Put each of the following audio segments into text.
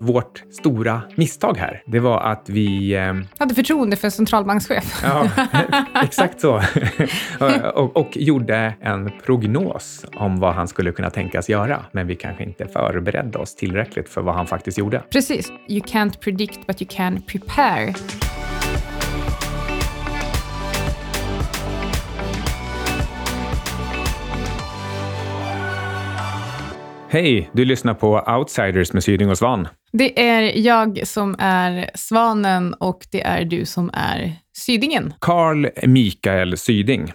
vårt stora misstag här, det var att vi... Eh, Hade förtroende för centralbankschef. ja, exakt så. och, och gjorde en prognos om vad han skulle kunna tänkas göra, men vi kanske inte förberedde oss tillräckligt för vad han faktiskt gjorde. Precis. You can't predict but you can prepare. Hej, du lyssnar på Outsiders med Syding och Svan. Det är jag som är svanen och det är du som är sydingen. Carl Mikael Syding.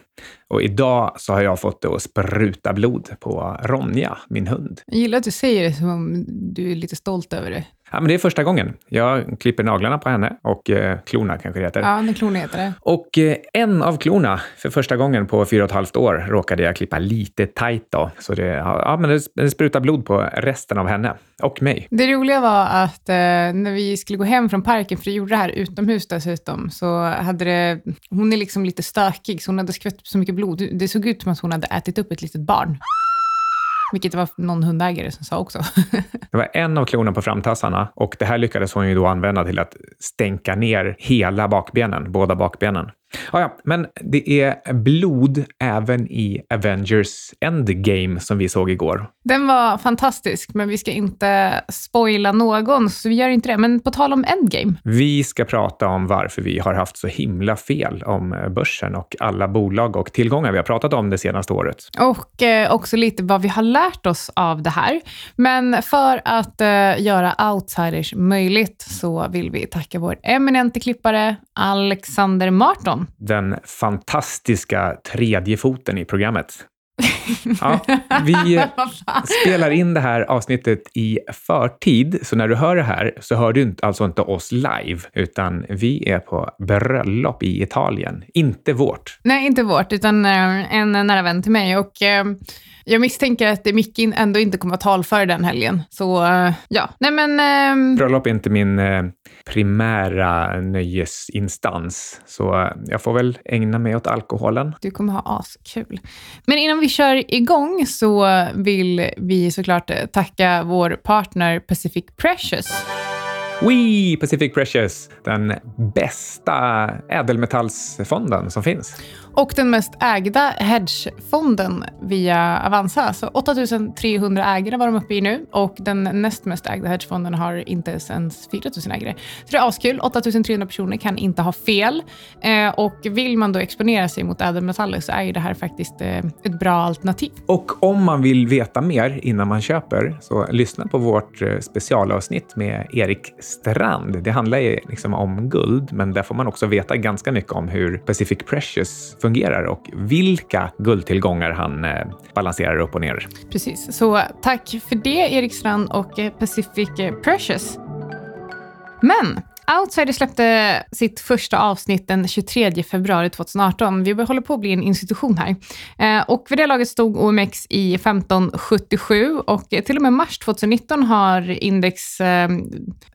Och idag så har jag fått det att spruta blod på Ronja, min hund. Jag gillar att du säger det som om du är lite stolt över det. Ja, men det är första gången. Jag klipper naglarna på henne och eh, klorna kanske det heter. Ja, men klorna heter det. Och eh, en av klorna, för första gången på fyra och ett halvt år, råkade jag klippa lite tajt då. Så det, ja, men det, det sprutar blod på resten av henne och mig. Det roliga var att eh, när vi skulle gå hem från parken, för vi gjorde det här utomhus dessutom, så hade det, hon är liksom lite stökig, så hon hade skvätt så mycket blod. Det såg ut som att hon hade ätit upp ett litet barn. Vilket det var någon hundägare som sa också. Det var en av klorna på framtassarna och det här lyckades hon ju då använda till att stänka ner hela bakbenen, båda bakbenen. Ja, ja, men det är blod även i Avengers Endgame som vi såg igår. Den var fantastisk, men vi ska inte spoila någon, så vi gör inte det. Men på tal om Endgame. Vi ska prata om varför vi har haft så himla fel om börsen och alla bolag och tillgångar vi har pratat om det senaste året. Och eh, också lite vad vi har lärt oss av det här. Men för att eh, göra outsiders möjligt så vill vi tacka vår eminente klippare Alexander Marton. Den fantastiska tredje foten i programmet. Ja, vi spelar in det här avsnittet i förtid, så när du hör det här så hör du alltså inte oss live, utan vi är på bröllop i Italien. Inte vårt. Nej, inte vårt, utan eh, en nära vän till mig. Och eh, jag misstänker att Micke ändå inte kommer att vara talför den helgen. Så eh, ja, nej men... ehm, Bröllop är inte min eh, primära nöjesinstans, så eh, jag får väl ägna mig åt alkoholen. Du kommer ha askul. Men innan vi kör igång så vill vi såklart eh, tacka vår partner Pacific Precious. We Pacific Precious, den bästa ädelmetallsfonden som finns. Och den mest ägda hedgefonden via Avanza. Så 8300 ägare var de uppe i nu och den näst mest ägda hedgefonden har inte ens 4000 ägare. Så det är askul. 8300 personer kan inte ha fel. Eh, och vill man då exponera sig mot ädelmetaller så är ju det här faktiskt eh, ett bra alternativ. Och om man vill veta mer innan man köper, så lyssna på vårt eh, specialavsnitt med Erik Strand. Det handlar ju liksom om guld, men där får man också veta ganska mycket om hur Pacific Precious fungerar och vilka guldtillgångar han eh, balanserar upp och ner. Precis, så tack för det Erik Strand och eh, Pacific eh, Precious. Men Outsider släppte sitt första avsnitt den 23 februari 2018. Vi håller på att bli en institution här. Eh, och vid det laget stod OMX i 1577 och till och med mars 2019 har index eh,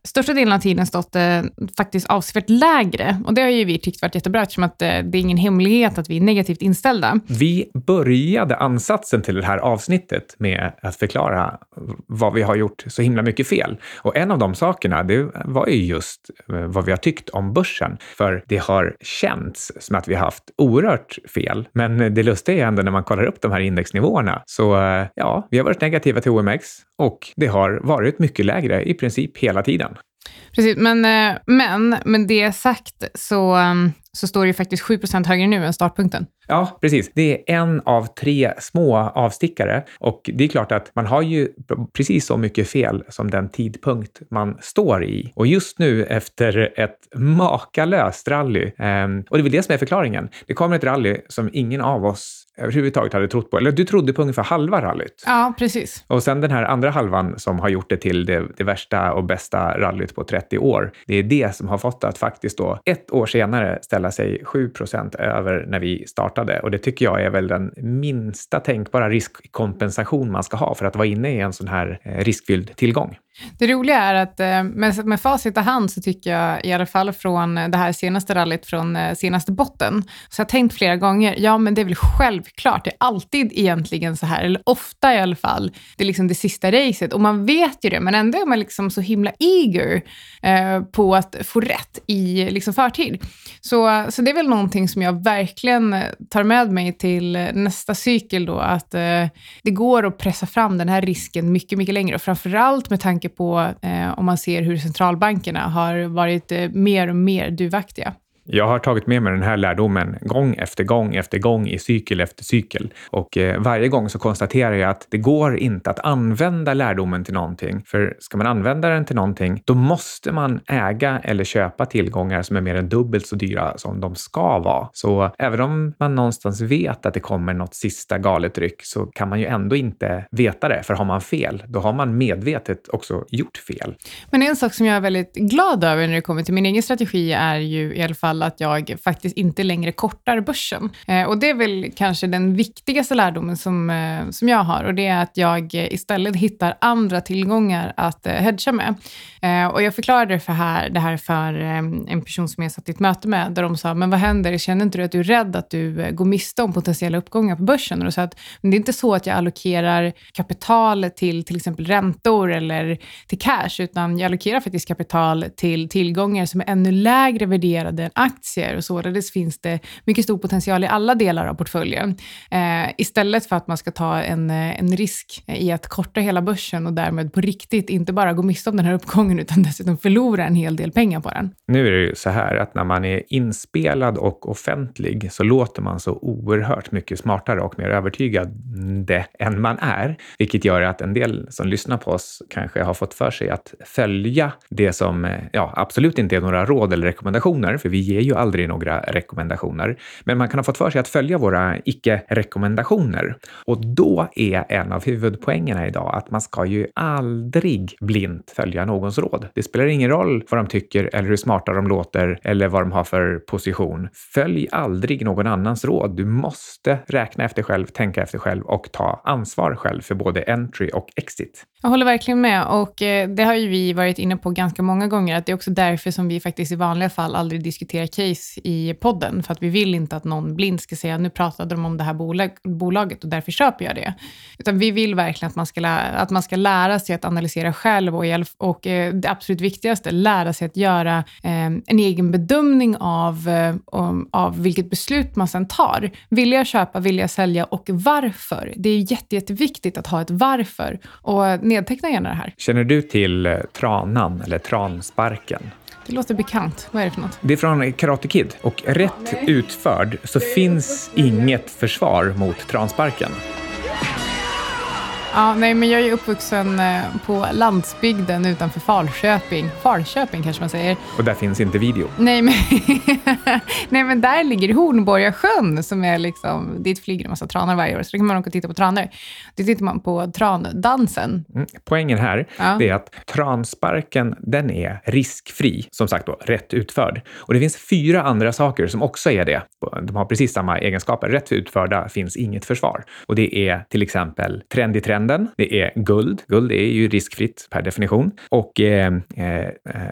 största delen av tiden stått eh, faktiskt avsevärt lägre. Och det har ju vi tyckt varit jättebra eftersom att eh, det är ingen hemlighet att vi är negativt inställda. Vi började ansatsen till det här avsnittet med att förklara vad vi har gjort så himla mycket fel. Och en av de sakerna, det var ju just Eh, vad vi har tyckt om börsen. För det har känts som att vi har haft oerhört fel. Men det lustiga är ändå när man kollar upp de här indexnivåerna så eh, ja, vi har varit negativa till OMX och det har varit mycket lägre i princip hela tiden. Precis, men, eh, men med det sagt så, mm, så står det ju faktiskt 7% högre nu än startpunkten. Ja, precis. Det är en av tre små avstickare och det är klart att man har ju precis så mycket fel som den tidpunkt man står i. Och just nu efter ett makalöst rally, ehm, och det är väl det som är förklaringen. Det kommer ett rally som ingen av oss överhuvudtaget hade trott på. Eller du trodde på ungefär halva rallyt. Ja, precis. Och sen den här andra halvan som har gjort det till det, det värsta och bästa rallyt på 30 år. Det är det som har fått att faktiskt då ett år senare ställa sig 7 över när vi startade. Och det tycker jag är väl den minsta tänkbara riskkompensation man ska ha för att vara inne i en sån här eh, riskfylld tillgång. Det roliga är att eh, med, med facit i hand så tycker jag, i alla fall från eh, det här senaste rallyt, från eh, senaste botten, så jag har tänkt flera gånger, ja men det är väl självklart, det är alltid egentligen så här, eller ofta i alla fall, det är liksom det sista racet. Och man vet ju det, men ändå är man liksom så himla eager eh, på att få rätt i liksom förtid. Så, så det är väl någonting som jag verkligen tar med mig till nästa cykel då, att eh, det går att pressa fram den här risken mycket, mycket längre. Och framförallt med tanke på eh, om man ser hur centralbankerna har varit eh, mer och mer duvaktiga. Jag har tagit med mig den här lärdomen gång efter gång efter gång i cykel efter cykel. Och eh, varje gång så konstaterar jag att det går inte att använda lärdomen till någonting. För ska man använda den till någonting, då måste man äga eller köpa tillgångar som är mer än dubbelt så dyra som de ska vara. Så även om man någonstans vet att det kommer något sista galet ryck så kan man ju ändå inte veta det. För har man fel, då har man medvetet också gjort fel. Men en sak som jag är väldigt glad över när det kommer till min egen strategi är ju i alla fall fall att jag faktiskt inte längre kortar börsen. Eh, och det är väl kanske den viktigaste lärdomen som, eh, som jag har och det är att jag istället hittar andra tillgångar att eh, hedga med. Eh, och jag förklarade för här, det här för eh, en person som jag satt i ett möte med, där de sa, men vad händer? Känner inte du att du är rädd att du eh, går miste om potentiella uppgångar på börsen? Och då sa att men det är inte så att jag allokerar kapital till till exempel räntor eller till cash, utan jag allokerar faktiskt kapital till tillgångar som är ännu lägre värderade än aktier och således finns det mycket stor potential i alla delar av portföljen. Eh, istället för att man ska ta en, eh, en risk eh, i att korta hela börsen och därmed på riktigt inte bara gå miste om den här uppgången utan dessutom förlora en hel del pengar på den. Nu är det ju så här att när man är inspelad och offentlig så låter man så oerhört mycket smartare och mer övertygande än man är, vilket gör att en del som lyssnar på oss kanske har fått för sig att följa det som eh, ja, absolut inte är några råd eller rekommendationer, för vi ger ju aldrig några rekommendationer. Men man kan ha fått för sig att följa våra icke-rekommendationer. Och då är en av huvudpoängerna idag att man ska ju aldrig blint följa någons råd. Det spelar ingen roll vad de tycker eller hur smarta de låter eller vad de har för position. Följ aldrig någon annans råd. Du måste räkna efter själv, tänka efter själv och ta ansvar själv för både entry och exit. Jag håller verkligen med och eh, det har ju vi varit inne på ganska många gånger, att det är också därför som vi faktiskt i vanliga fall aldrig diskuterar case i podden, för att vi vill inte att någon blind ska säga nu pratade de om det här bolag, bolaget och därför köper jag det. Utan vi vill verkligen att man ska, lära, att man ska lära sig att analysera själv och, och eh, det absolut viktigaste, lära sig att göra eh, en egen bedömning av, eh, av vilket beslut man sen tar. Vill jag köpa, vill jag sälja och varför? Det är jätte, jätteviktigt att ha ett varför. Och eh, nedteckna gärna det här. Känner du till eh, tranan eller transparken? Det låter bekant. Vad är det för något? Det är från Karate Kid och rätt utförd så finns inget försvar mot transparken. Ja, nej, men jag är uppvuxen eh, på landsbygden utanför Falköping. Falköping kanske man säger. Och där finns inte video? Nej, men, nej, men där ligger Hornborgasjön som är liksom, dit flyger en massa tranar varje år, så då kan man åka och titta på tranor. Då tittar man på trandansen. Mm. Poängen här ja. är att transparken, den är riskfri, som sagt då, rätt utförd. Och det finns fyra andra saker som också är det. De har precis samma egenskaper. Rätt utförda finns inget försvar. Och det är till exempel trend i trend trenden. Det är guld. Guld är ju riskfritt per definition. Och eh, eh,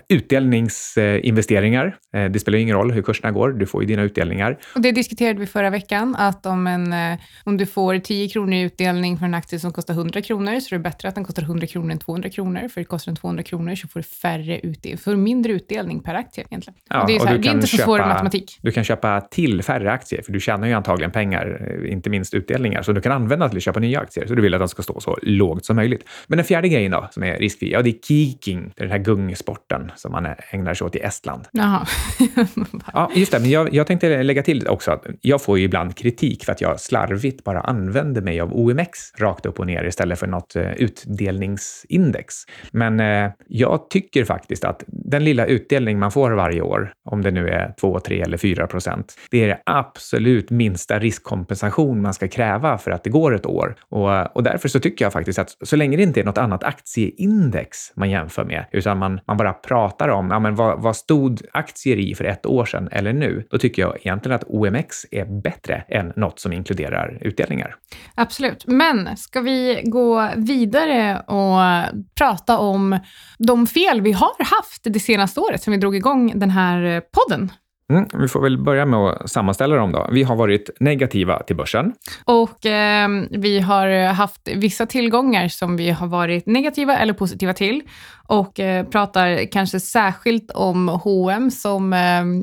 utdelningsinvesteringar. Eh, det spelar ingen roll hur kurserna går. Du får ju dina utdelningar. Och det diskuterade vi förra veckan, att om, en, eh, om du får 10 kronor i utdelning för en aktie som kostar 100 kronor, så är det bättre att den kostar 100 kronor än 200 kronor. För kostar den 200 kronor så får du färre utdelning, för mindre utdelning per aktie egentligen. Ja, det är, här, det är inte så svår matematik. Du kan köpa till färre aktier, för du tjänar ju antagligen pengar, eh, inte minst utdelningar, så du kan använda till att köpa nya aktier. Så du vill att de ska stå så lågt som möjligt. Men den fjärde grejen då, som är riskfri, ja det är kiking, den här gungsporten som man ägnar sig åt i Estland. Jaha. ja, just det, men jag, jag tänkte lägga till också att jag får ju ibland kritik för att jag slarvigt bara använder mig av OMX rakt upp och ner istället för något uh, utdelningsindex. Men uh, jag tycker faktiskt att den lilla utdelning man får varje år, om det nu är 2, 3 eller 4 procent, det är det absolut minsta riskkompensation man ska kräva för att det går ett år. Och, och därför så tycker tycker jag faktiskt att så länge det inte är något annat aktieindex man jämför med, utan man, man bara pratar om ja, men vad, vad stod aktier i för ett år sedan eller nu, då tycker jag egentligen att OMX är bättre än något som inkluderar utdelningar. Absolut. Men ska vi gå vidare och prata om de fel vi har haft det senaste året som vi drog igång den här podden? Mm, vi får väl börja med att sammanställa dem då. Vi har varit negativa till börsen. Och eh, vi har haft vissa tillgångar som vi har varit negativa eller positiva till. Och eh, pratar kanske särskilt om H&M som eh,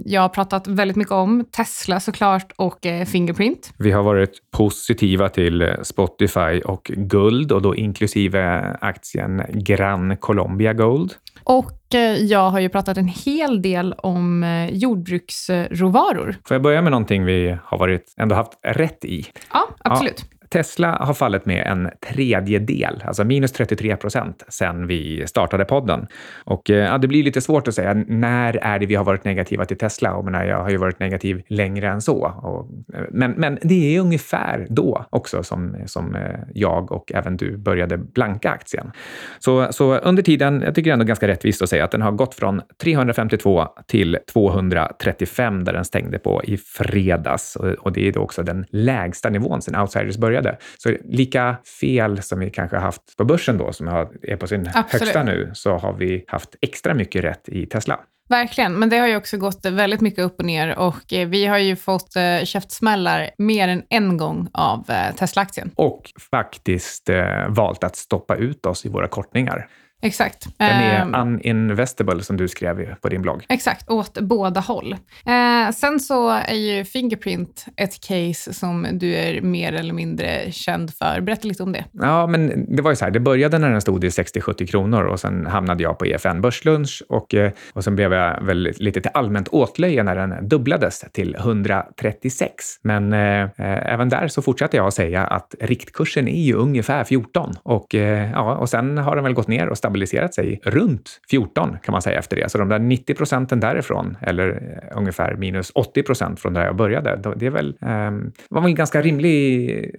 jag har pratat väldigt mycket om. Tesla såklart och eh, Fingerprint. Vi har varit positiva till Spotify och guld och då inklusive aktien Gran Colombia Gold. Och eh, jag har ju pratat en hel del om eh, jordbruksråvaror. Får jag börja med någonting vi har varit, ändå haft rätt i? Ja, absolut. Ja. Tesla har fallit med en tredjedel, alltså minus 33 procent, sen vi startade podden. Och eh, ja, det blir lite svårt att säga när är det vi har varit negativa till Tesla? Jag, menar, jag har ju varit negativ längre än så. Och, eh, men, men det är ungefär då också som, som eh, jag och även du började blanka aktien. Så, så under tiden, jag tycker ändå ganska rättvist att säga att den har gått från 352 till 235 där den stängde på i fredags. Och, och det är då också den lägsta nivån sedan outsiders började började. Så lika fel som vi kanske haft på börsen då, som är på sin Absolut. högsta nu, så har vi haft extra mycket rätt i Tesla. Verkligen, men det har ju också gått väldigt mycket upp och ner och eh, vi har ju fått eh, käftsmällar mer än en gång av eh, Tesla-aktien. Och faktiskt valt att stoppa ut oss i våra kortningar. Exakt. Den är um, uninvestable som du skrev på din blogg. Exakt, åt båda håll. Uh, sen så är ju Fingerprint ett case som du är mer eller mindre känd för. Berätta lite om det. Ja, men det var ju så här, det började när den stod i 60-70 kronor och sen hamnade jag på EFN Börslunch och, eh, och sen blev jag väl lite till allmänt åtlöje när den dubblades till 136. Men eh, eh, även där så fortsatte jag att säga att riktkursen är ju ungefär 14 och, eh, ja, och sen har den väl gått ner och stabiliserat sig runt 14 kan man säga efter det. Så de där 90 procenten därifrån, eller eh, ungefär minus 80 procent från där jag började, det är väl, um, var väl en ganska rimlig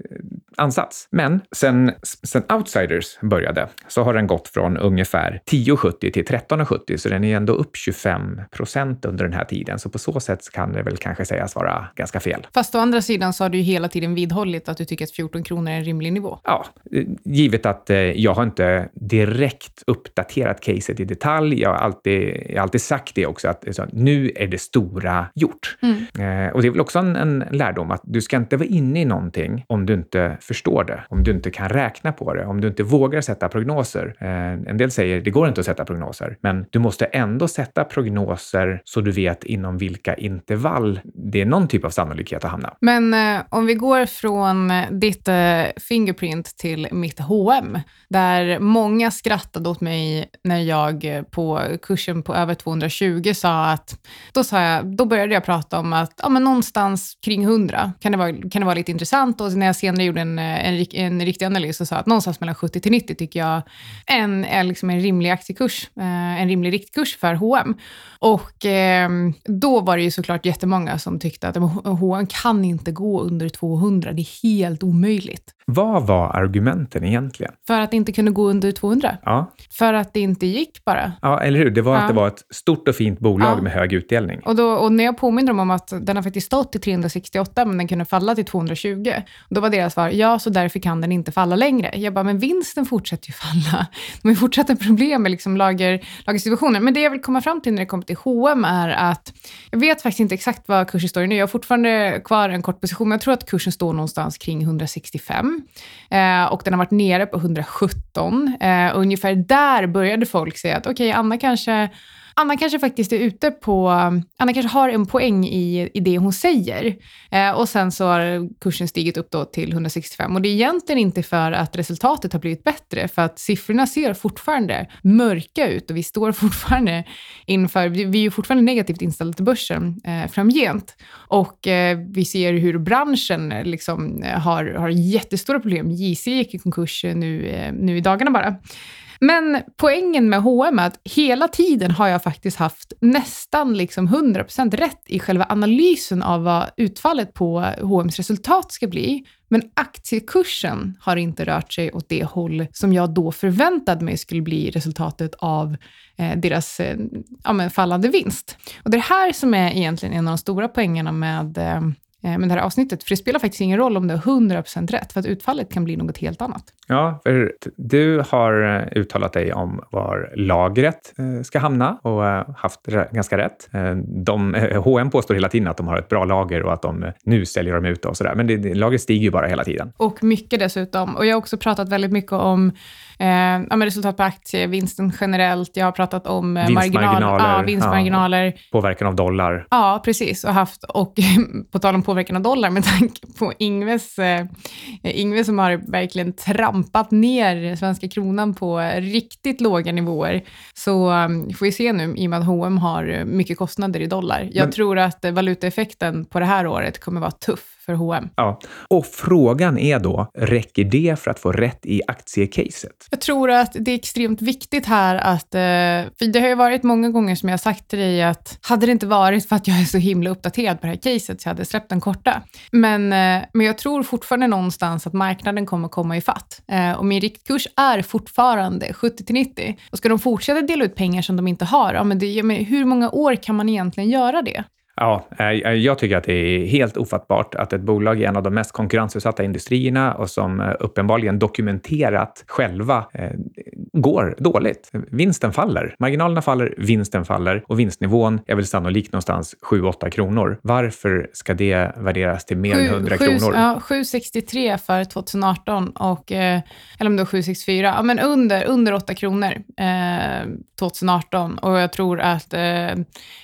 ansats. Men sen, sen outsiders började så har den gått från ungefär 10,70 till 13,70 så den är ändå upp 25 procent under den här tiden. Så på så sätt kan det väl kanske sägas vara ganska fel. Fast å andra sidan så har du ju hela tiden vidhållit att du tycker att 14 kronor är en rimlig nivå. Ja, givet att eh, jag har inte direkt uppdaterat caset i detalj. Jag har alltid, jag har alltid sagt det också, att så, nu är det stora gjort. Mm. Eh, och det är väl också en, en lärdom att du ska inte vara inne i någonting om du inte förstår det, om du inte kan räkna på det, om du inte vågar sätta prognoser. Eh, en del säger det går inte att sätta prognoser, men du måste ändå sätta prognoser så du vet inom vilka intervall det är någon typ av sannolikhet att hamna. Men eh, om vi går från ditt eh, Fingerprint till mitt H&M där många skrattade åt mig när jag eh, på kursen på över 220 sa att, då, sa jag, då började jag prata om att ja, men någonstans kring 100 kan det, vara, kan det vara lite intressant och när jag senare gjorde en, eh, en, en riktig analys så sa att någonstans mellan 70 till 90 tycker jag en, är liksom en rimlig aktiekurs, eh, en rimlig riktkurs för H&M. Och eh, då var det ju såklart jättemånga som tyckte att H&M kan inte gå under 200, det är helt omöjligt. Vad var argumenten egentligen? För att det inte kunde gå under 200. Ja. För att det inte gick bara. Ja, eller hur? Det var ja. att det var ett stort och fint bolag ja. med hög utdelning. Och, då, och när jag påminner dem om att den har faktiskt stått till 368, men den kunde falla till 220. Då var deras svar, ja, så därför kan den inte falla längre. Jag bara, men vinsten fortsätter ju falla. De har fortsatt problem med liksom lager, lagersituationen. Men det jag vill komma fram till när det kommer till H&M är att jag vet faktiskt inte exakt vad kursen står i nu. Jag har fortfarande kvar en kort position, men jag tror att kursen står någonstans kring 165. Eh, och den har varit nere på 117. Eh, ungefär där började folk säga att okej, okay, Anna kanske Anna kanske faktiskt är ute på, Anna kanske har en poäng i, i det hon säger. Eh, och sen så har kursen stigit upp då till 165 och det är egentligen inte för att resultatet har blivit bättre, för att siffrorna ser fortfarande mörka ut och vi står fortfarande inför, vi, vi är ju fortfarande negativt inställda till börsen eh, framgent. Och eh, vi ser hur branschen eh, liksom har, har jättestora problem. JC gick i konkurs eh, nu, eh, nu i dagarna bara. Men poängen med H&M är att hela tiden har jag faktiskt haft nästan liksom 100% rätt i själva analysen av vad utfallet på H&M's resultat ska bli. Men aktiekursen har inte rört sig åt det håll som jag då förväntade mig skulle bli resultatet av eh, deras eh, ja, fallande vinst. Och det är det här som är egentligen en av de stora poängerna med eh, Eh, med det här avsnittet. För det spelar faktiskt ingen roll om det är 100% rätt, för att utfallet kan bli något helt annat. Ja, för du har eh, uttalat dig om var lagret eh, ska hamna och haft ganska rätt. De, H&M påstår hela tiden att de har ett bra lager och att de nu säljer dem ut och sådär, men det, lagret stiger ju bara hela tiden. Och mycket dessutom. Och jag har också pratat väldigt mycket om Eh, ja, resultat på aktie, vinsten generellt. Jag har pratat om eh, vinstmarginaler, ja, vinstmarginaler. Ja, påverkan av dollar. Ja, precis. Och, haft, och på tal om påverkan av dollar, med tanke på Ingves, eh, Ingves som har verkligen trampat ner svenska kronan på riktigt låga nivåer, så um, får vi se nu, i och med att H&M har mycket kostnader i dollar. Jag Men, tror att valutaeffekten på det här året kommer vara tuff för H&M. Ja, och frågan är då, räcker det för att få rätt i aktiecaset? Jag tror att det är extremt viktigt här att, eh, för det har ju varit många gånger som jag har sagt till dig att hade det inte varit för att jag är så himla uppdaterad på det här caset så jag hade släppt den korta. Men, eh, men jag tror fortfarande någonstans att marknaden kommer komma i fatt. Eh, och min riktkurs är fortfarande 70 till 90. Och ska de fortsätta dela ut pengar som de inte har, ja, men, det, men hur många år kan man egentligen göra det? Ja, eh, jag tycker att det är helt ofattbart att ett bolag i en av de mest konkurrensutsatta industrierna och som eh, uppenbarligen dokumenterat själva eh, går dåligt. Vinsten faller, marginalerna faller, vinsten faller och vinstnivån är väl sannolikt någonstans 7-8 kronor. Varför ska det värderas till mer 7, än 100 7, kronor? Ja, 7,63 för 2018 och, eller om det var 7,64, ja, men under, under 8 kronor eh, 2018 och jag tror att eh,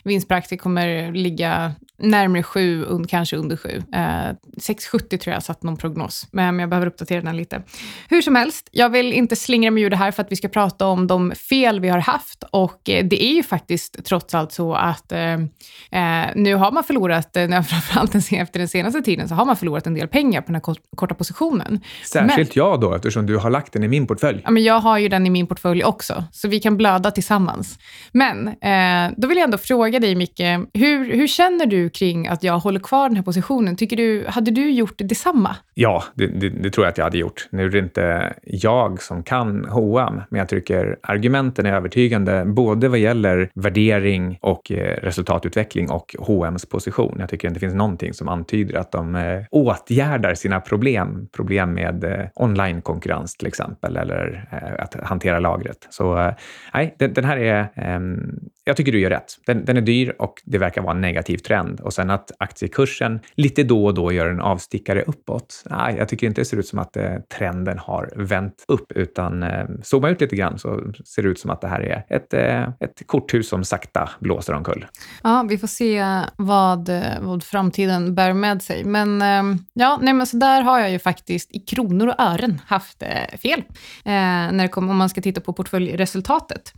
vinst per aktie kommer ligga ligga närmare sju, kanske under sju. Eh, 6,70 tror jag satt någon prognos, men jag behöver uppdatera den lite. Hur som helst, jag vill inte slingra mig ur det här för att vi ska prata om de fel vi har haft och eh, det är ju faktiskt trots allt så att eh, eh nu har man förlorat, eh, framförallt efter den senaste tiden, så har man förlorat en del pengar på den här korta positionen. Särskilt men, jag då, eftersom du har lagt den i min portfölj. Ja, men jag har ju den i min portfölj också, så vi kan blöda tillsammans. Men eh, då vill jag ändå fråga dig, Micke, hur, hur känner du kring att jag håller kvar den här positionen? Tycker du, hade du gjort detsamma? Ja, det, det, det tror jag att jag hade gjort. Nu är det inte jag som kan H&M, men jag tycker argumenten är övertygande, både vad gäller värdering och eh, resultatutveckling och H&M's position. Jag tycker inte det finns någonting som antyder att de eh, åtgärdar sina problem, problem med eh, onlinekonkurrens till exempel, eller att hantera lagret. Så nej, den, här är ehm, jag tycker du gör rätt. Den, den, är dyr och det verkar vara en negativ trend. Och sen att aktiekursen lite då och då gör en avstickare uppåt. Nej, jag tycker inte det ser ut som att eh, trenden har vänt upp, utan eh, zooma ut lite grann så ser det ut som att det här är ett, eh, ett korthus som sakta blåser omkull. Ja, vi får se vad, vad framtiden bär med sig. Men eh, ja, nej, men så där har jag ju faktiskt i kronor och ören haft eh, fel eh, när det kom, om man ska titta på portföljresultatet.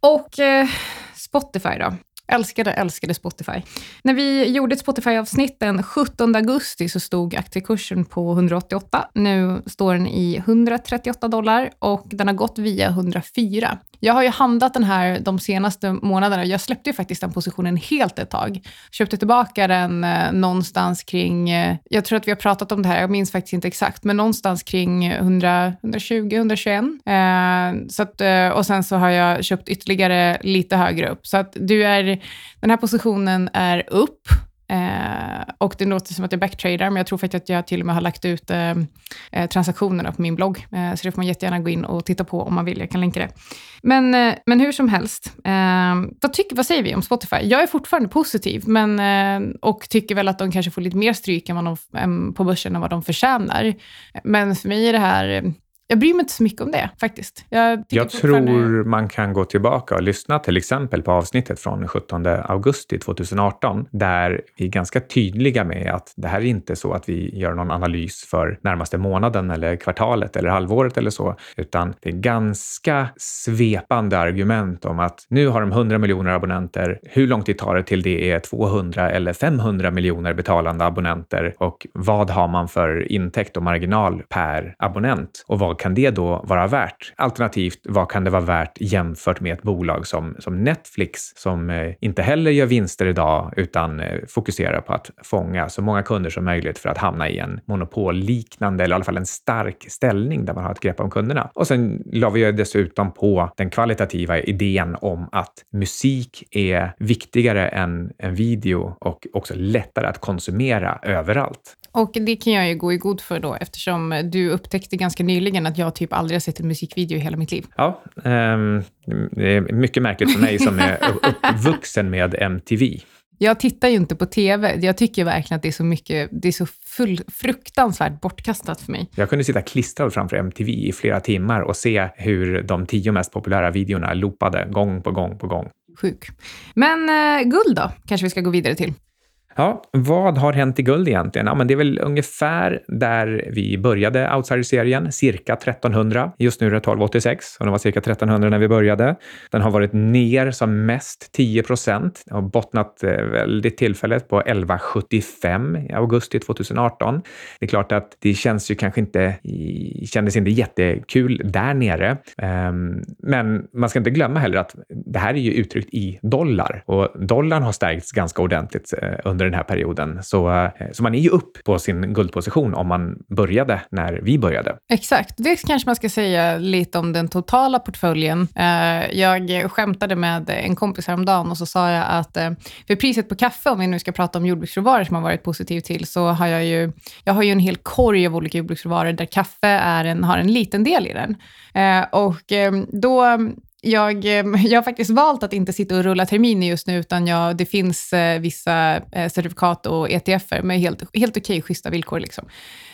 Och eh, Spotify då. Älskade, älskade Spotify. När vi gjorde ett Spotify-avsnitt den 17 augusti så stod aktiekursen på 188. Nu står den i 138 dollar och den har gått via 104. Jag har ju handlat den här de senaste månaderna. Jag släppte ju faktiskt den positionen helt ett tag. Köpte tillbaka den eh, någonstans kring, eh, jag tror att vi har pratat om det här, jag minns faktiskt inte exakt, men någonstans kring 100, 120, 121. Eh, så att, eh, och sen så har jag köpt ytterligare lite högre upp. Så att du är, den här positionen är upp Eh, och det låter som att jag backtrader, men jag tror faktiskt att jag till och med har lagt ut eh, eh, transaktionerna på min blogg. Eh, så det får man jättegärna gå in och titta på om man vill. Jag kan länka det. Men, eh, men hur som helst, eh, vad, tycker, vad säger vi om Spotify? Jag är fortfarande positiv men, eh, och tycker väl att de kanske får lite mer stryk än vad de, på börsen än vad de förtjänar. Men för mig är det här eh, jag bryr mig inte så mycket om det faktiskt. Jag, jag tror man kan gå tillbaka och lyssna till exempel på avsnittet från 17 augusti 2018 där vi är ganska tydliga med att det här är inte så att vi gör någon analys för närmaste månaden eller kvartalet eller halvåret eller så, utan det är ganska svepande argument om att nu har de 100 miljoner abonnenter. Hur lång tid tar det till det är 200 eller 500 miljoner betalande abonnenter och vad har man för intäkt och marginal per abonnent och vad vad kan det då vara värt? Alternativt, vad kan det vara värt jämfört med ett bolag som, som Netflix som eh, inte heller gör vinster idag utan eh, fokuserar på att fånga så många kunder som möjligt för att hamna i en monopolliknande eller i alla fall en stark ställning där man har ett grepp om kunderna. Och sen la vi dessutom på den kvalitativa idén om att musik är viktigare än en video och också lättare att konsumera överallt. Och det kan jag ju gå i god för då, eftersom du upptäckte ganska nyligen att jag typ aldrig har sett en musikvideo i hela mitt liv. Ja, um, det är mycket märkligt för mig som är uppvuxen med MTV. Jag tittar ju inte på TV. Jag tycker verkligen att det är så mycket, det är så full, fruktansvärt bortkastat för mig. Jag kunde sitta klistrad framför MTV i flera timmar och se hur de tio mest populära videorna loopade gång på gång på gång. Sjuk. Men eh, guld då, kanske vi ska gå vidare till. Ja, vad har hänt i guld egentligen? Ja, men det är väl ungefär där vi började Outsider-serien, cirka 1300. Just nu är det 1286 och den var cirka 1300 när vi började. Den har varit ner som mest 10 procent och bottnat eh, väldigt tillfället på 1175 i augusti 2018. Det är klart att det känns ju kanske inte, kändes inte jättekul där nere. Ehm, men man ska inte glömma heller att det här är ju uttryckt i dollar och dollarn har stärkts ganska ordentligt eh, under den här perioden. Så, eh, så man är ju upp på sin guldposition om man började när vi började. Exakt. Det kanske man ska säga lite om den totala portföljen. Eh, jag skämtade med en kompis häromdagen och så sa jag att eh, för priset på kaffe, om vi nu ska prata om jordbruksråvaror som har varit positiv till, så har jag ju, jag har ju en hel korg av olika jordbruksråvaror där kaffe är en, har en liten del i den. Och då jag, ehm, jag har faktiskt valt att inte sitta och rulla terminer just nu, utan jag, det finns eh, vissa eh, certifikat och ETFer med helt, helt okej, schyssta villkor. Liksom.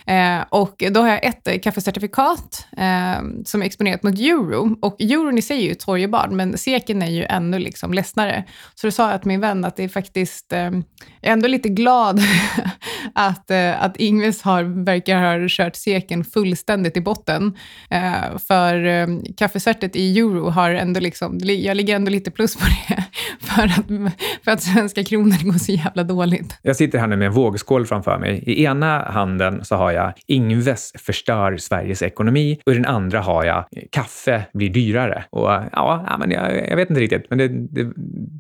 Eh, och då har jag ett eh, kaffecertifikat eh, som är exponerat mot euro. Och euron i sig är ju torgbar, men seken är ju ännu liksom ledsnare. Så då sa jag till min vän att det är faktiskt, eh, jag är ändå lite glad att, eh, att Ingves har, verkar ha kört seken fullständigt i botten. Eh, för eh, kaffecertet i euro har ändå liksom, jag ligger ändå lite plus på det, för att, för att svenska kronor går så jävla dåligt. Jag sitter här nu med en vågskål framför mig. I ena handen så har jag Ingves förstör Sveriges ekonomi och i den andra har jag kaffe blir dyrare. Och ja, men jag, jag vet inte riktigt, men det, det,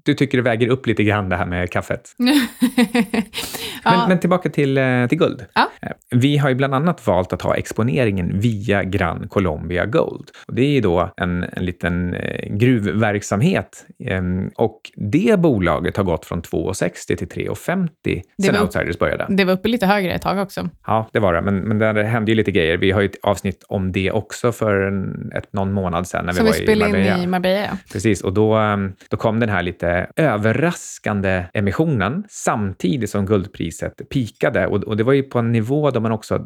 du tycker det väger upp lite grann det här med kaffet. ja. men, men, tillbaka till, eh, till guld. Ja. Eh, vi har ju bland annat valt att ha exponeringen via Gran Colombia Gold. Och det är ju då en, en liten gruvverksamhet ehm, och det bolaget har gått från 2,60 till 3,50 sedan Outsiders började. Det var uppe lite högre ett tag också. Ja, det var det men, men där hände ju lite grejer. Vi har ju ett avsnitt om det också för en, ett, någon månad sedan. När Som vi, var vi spelade in i Marbella. Precis, och då, ehm, då kom den här lite överraskande emissionen samtidigt som guldpriset pikade. Och, och det var ju på en nivå då man också eh,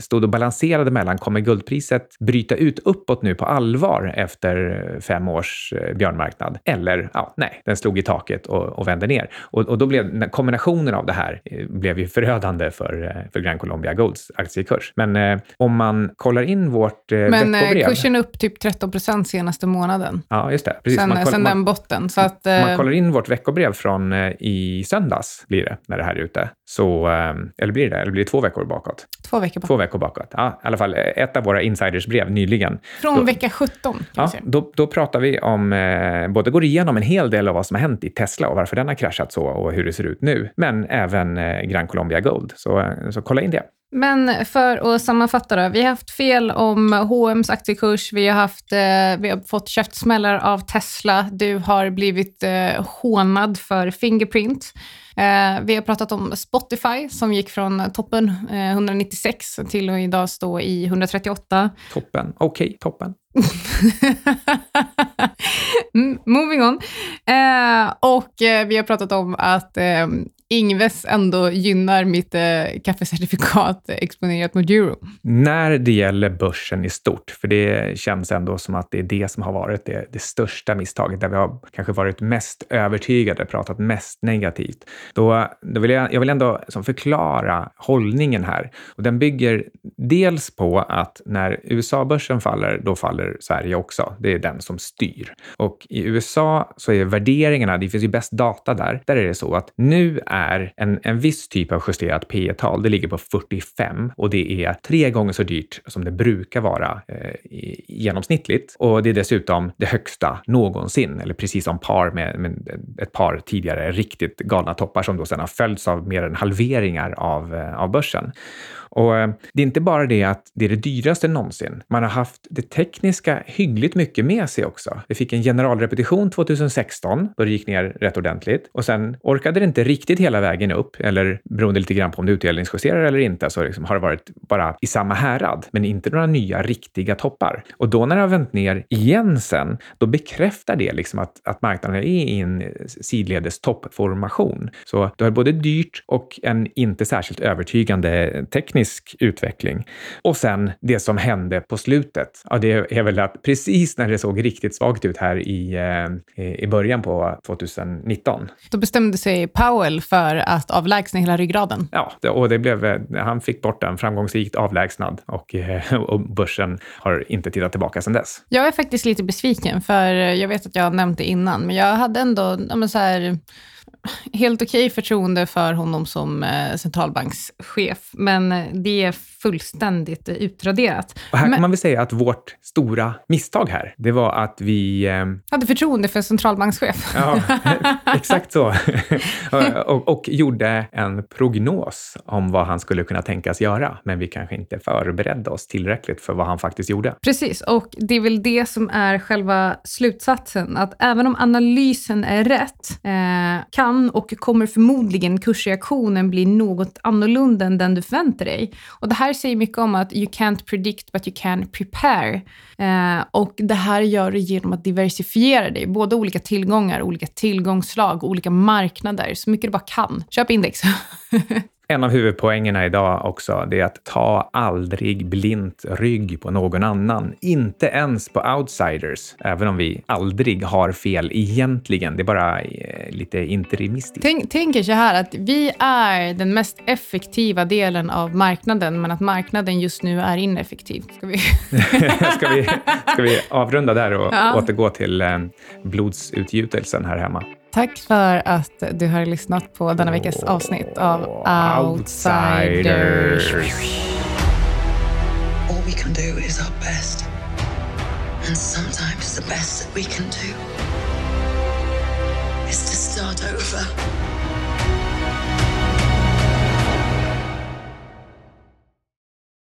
stod och balanserade mellan, kommer guldpriset bryta ut uppåt nu på allvar efter fem års eh, björnmarknad? Eller, ja, nej, den slog i taket och, och vände ner. Och, och då blev kombinationen av det här eh, blev ju förödande för, för Gran Colombia Golds aktiekurs. Men eh, om man kollar in vårt eh, Men eh, veckobrev... kursen är upp typ 13 procent senaste månaden. Ja, just det. Precis. Sen, man, sen den botten. Så att, om man kollar in vårt veckorbrev från eh, i söndags, blir det, när det här är ute, så, eh, eller blir det Eller blir det två veckor bakåt? Två veckor bakåt. Två veckor bakåt. Ja, i alla fall ett av våra insidersbrev nyligen. Från då, vecka 17. Kan ja, då, då pratar pratar vi om, eh, både går igenom en hel del av vad som har hänt i Tesla och varför den har kraschat så och hur det ser ut nu, men även eh, Gran Colombia Gold. Så, eh, så kolla in det. Men för att sammanfatta då, vi har haft fel om H&M's aktiekurs, vi har, haft, eh, vi har fått käftsmällar av Tesla, du har blivit eh, hånad för Fingerprint. Eh, vi har pratat om Spotify som gick från toppen 196 till att idag stå i 138. Toppen, okej, okay, toppen. Mm, moving on. Eh, och eh, vi har pratat om att eh, Ingves ändå gynnar mitt eh, kaffecertifikat exponerat mot euro. När det gäller börsen i stort, för det känns ändå som att det är det som har varit det, det största misstaget, där vi har kanske varit mest övertygade, pratat mest negativt. Då, då vill jag, jag vill ändå som förklara hållningen här. Och den bygger dels på att när USA-börsen faller, då faller Sverige också. Det är den som styr. Och i USA så är värderingarna, det finns ju bäst data där, där är det så att nu är är en, en viss typ av justerat P tal Det ligger på 45 och det är tre gånger så dyrt som det brukar vara eh, genomsnittligt. Och det är dessutom det högsta någonsin, eller precis som par med, med ett par tidigare riktigt galna toppar som då sedan har följts av mer än halveringar av, eh, av börsen. Och eh, det är inte bara det att det är det dyraste någonsin. Man har haft det tekniska hyggligt mycket med sig också. Vi fick en generalrepetition 2016 då det gick ner rätt ordentligt och sen orkade det inte riktigt hela vägen upp, eller beroende lite grann på om det utdelningsjusterar eller inte, så liksom har det varit bara i samma härad, men inte några nya riktiga toppar. Och då när det har vänt ner igen sen, då bekräftar det liksom att, att marknaden är i en sidledes toppformation. Så du har både dyrt och en inte särskilt övertygande teknisk teknisk utveckling. Och sen det som hände på slutet. Ja, det är väl att precis när det såg riktigt svagt ut här i, eh, i början på 2019. Då bestämde sig Powell för att avlägsna hela ryggraden. Ja, och det blev, eh, han fick bort den framgångsrikt avlägsnad och, eh, och börsen har inte tittat tillbaka sedan dess. Jag är faktiskt lite besviken, för jag vet att jag har nämnt det innan, men jag hade ändå ja, så här, helt okej okay förtroende för honom som eh, centralbankschef, men eh, det är fullständigt utraderat. Och här men, kan man väl säga att vårt stora misstag här, det var att vi... Eh, hade förtroende för centralbankschef. Ja, exakt så. och, och, gjorde en prognos om vad han skulle kunna tänkas göra, men vi kanske inte förberedde oss tillräckligt för vad han faktiskt gjorde. Precis, och det är väl det som är själva slutsatsen, att även om analysen är rätt, eh, kan och kommer förmodligen kursreaktionen bli något annorlunda än den du förväntar dig. Och det här säger mycket om att you can't predict but you can prepare. Eh, och det här gör du genom att diversifiera dig, både olika tillgångar, olika tillgångsslag, olika marknader, så mycket du bara kan. Köp index. En av huvudpoängerna idag också, det är att ta aldrig blint rygg på någon annan. Inte ens på outsiders, även om vi aldrig har fel egentligen. Det är bara eh, lite interimistiskt. Tänk, tänk er så här att vi är den mest effektiva delen av marknaden, men att marknaden just nu är ineffektiv. Ska vi, ska vi, ska vi avrunda där och ja. återgå till eh, blodsutgjutelsen här hemma? Tack för att du har lyssnat på denna veckas avsnitt av Outsiders. All we can do is our best. And sometimes the best that we can do is to start over.